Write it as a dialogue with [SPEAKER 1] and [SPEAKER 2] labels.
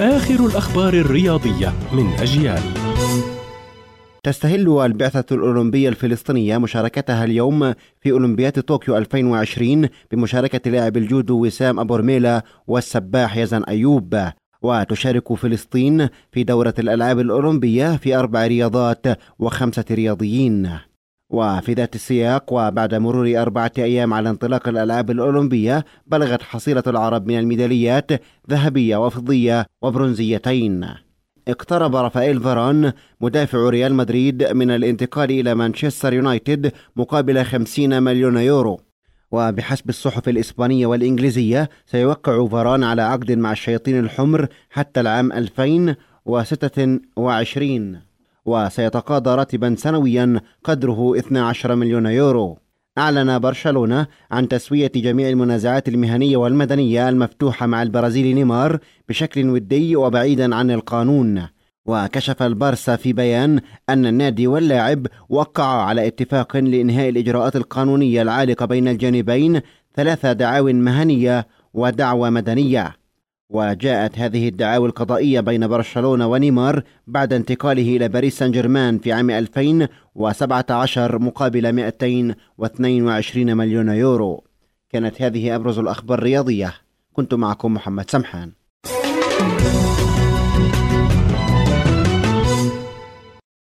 [SPEAKER 1] آخر الأخبار الرياضية من أجيال.
[SPEAKER 2] تستهل البعثة الأولمبية الفلسطينية مشاركتها اليوم في أولمبياد طوكيو 2020 بمشاركة لاعب الجودو وسام أبو رميلة والسباح يزن أيوب. وتشارك فلسطين في دورة الألعاب الأولمبية في أربع رياضات وخمسة رياضيين. وفي ذات السياق وبعد مرور أربعة أيام على انطلاق الألعاب الأولمبية بلغت حصيلة العرب من الميداليات ذهبية وفضية وبرونزيتين. اقترب رافائيل فاران مدافع ريال مدريد من الانتقال إلى مانشستر يونايتد مقابل 50 مليون يورو. وبحسب الصحف الإسبانية والإنجليزية سيوقع فاران على عقد مع الشياطين الحمر حتى العام 2026 وسيتقاضى راتبا سنويا قدره 12 مليون يورو. أعلن برشلونة عن تسوية جميع المنازعات المهنية والمدنية المفتوحة مع البرازيلي نيمار بشكل ودي وبعيدا عن القانون. وكشف البارسا في بيان أن النادي واللاعب وقعا على اتفاق لإنهاء الإجراءات القانونية العالقة بين الجانبين ثلاث دعاو مهنية ودعوى مدنية. وجاءت هذه الدعاوى القضائية بين برشلونة ونيمار بعد انتقاله إلى باريس سان جيرمان في عام 2017 مقابل 222 مليون يورو. كانت هذه أبرز الأخبار الرياضية. كنت معكم محمد سمحان.